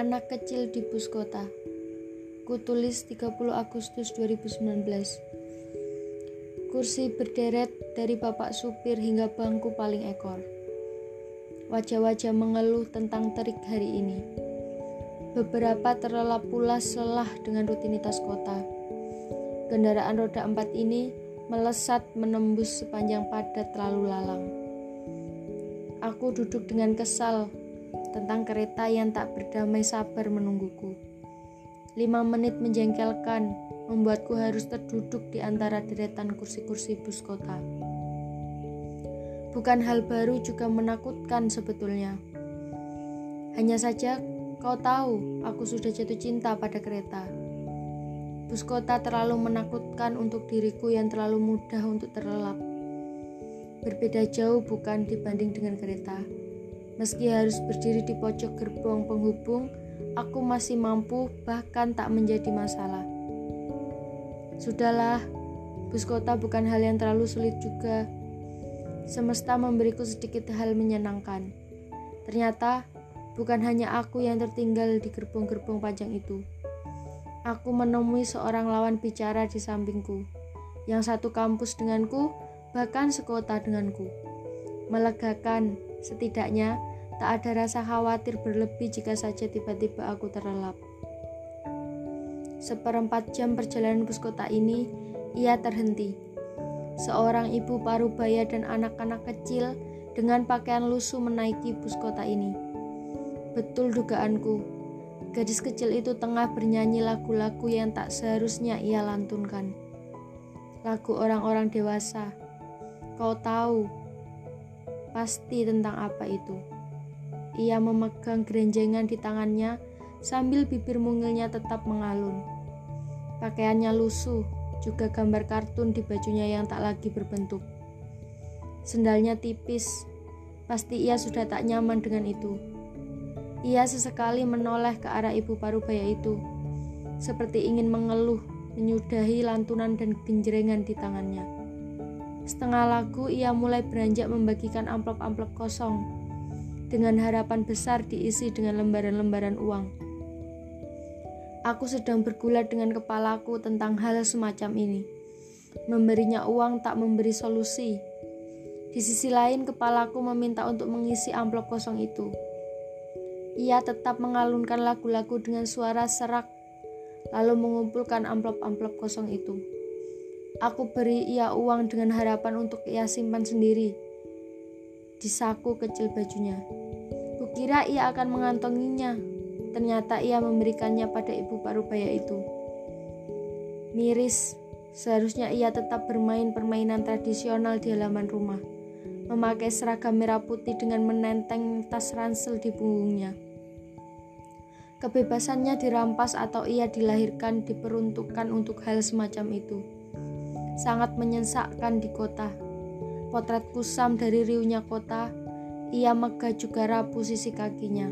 Anak kecil di bus kota. Kutulis 30 Agustus 2019. Kursi berderet dari bapak supir hingga bangku paling ekor. Wajah-wajah mengeluh tentang terik hari ini. Beberapa terlelap pula selah dengan rutinitas kota. Kendaraan roda empat ini melesat menembus sepanjang padat lalu lalang. Aku duduk dengan kesal tentang kereta yang tak berdamai sabar menungguku. Lima menit menjengkelkan, membuatku harus terduduk di antara deretan kursi-kursi bus kota. Bukan hal baru juga menakutkan sebetulnya. Hanya saja kau tahu aku sudah jatuh cinta pada kereta. Bus kota terlalu menakutkan untuk diriku yang terlalu mudah untuk terlelap. Berbeda jauh bukan dibanding dengan kereta. Meski harus berdiri di pojok gerbong penghubung, aku masih mampu bahkan tak menjadi masalah. Sudahlah, bus kota bukan hal yang terlalu sulit juga. Semesta memberiku sedikit hal menyenangkan. Ternyata bukan hanya aku yang tertinggal di gerbong-gerbong panjang itu. Aku menemui seorang lawan bicara di sampingku, yang satu kampus denganku, bahkan sekota denganku. Melegakan, setidaknya Tak ada rasa khawatir berlebih jika saja tiba-tiba aku terlelap. Seperempat jam perjalanan bus kota ini, ia terhenti. Seorang ibu parubaya dan anak-anak kecil dengan pakaian lusuh menaiki bus kota ini. Betul dugaanku, gadis kecil itu tengah bernyanyi lagu-lagu yang tak seharusnya ia lantunkan. Lagu orang-orang dewasa. Kau tahu pasti tentang apa itu. Ia memegang gerenjengan di tangannya sambil bibir mungilnya tetap mengalun. Pakaiannya lusuh, juga gambar kartun di bajunya yang tak lagi berbentuk. Sendalnya tipis, pasti ia sudah tak nyaman dengan itu. Ia sesekali menoleh ke arah ibu parubaya itu, seperti ingin mengeluh, menyudahi lantunan dan genjrengan di tangannya. Setengah lagu ia mulai beranjak membagikan amplop-amplop kosong dengan harapan besar diisi dengan lembaran-lembaran uang. Aku sedang bergulat dengan kepalaku tentang hal semacam ini. Memberinya uang tak memberi solusi. Di sisi lain, kepalaku meminta untuk mengisi amplop kosong itu. Ia tetap mengalunkan lagu-lagu dengan suara serak, lalu mengumpulkan amplop-amplop kosong itu. Aku beri ia uang dengan harapan untuk ia simpan sendiri di saku kecil bajunya. Kukira ia akan mengantonginya. Ternyata ia memberikannya pada ibu parubaya itu. Miris, seharusnya ia tetap bermain permainan tradisional di halaman rumah. Memakai seragam merah putih dengan menenteng tas ransel di punggungnya. Kebebasannya dirampas atau ia dilahirkan diperuntukkan untuk hal semacam itu. Sangat menyesakkan di kota Potret kusam dari riuhnya kota, ia megah juga rapuh sisi kakinya.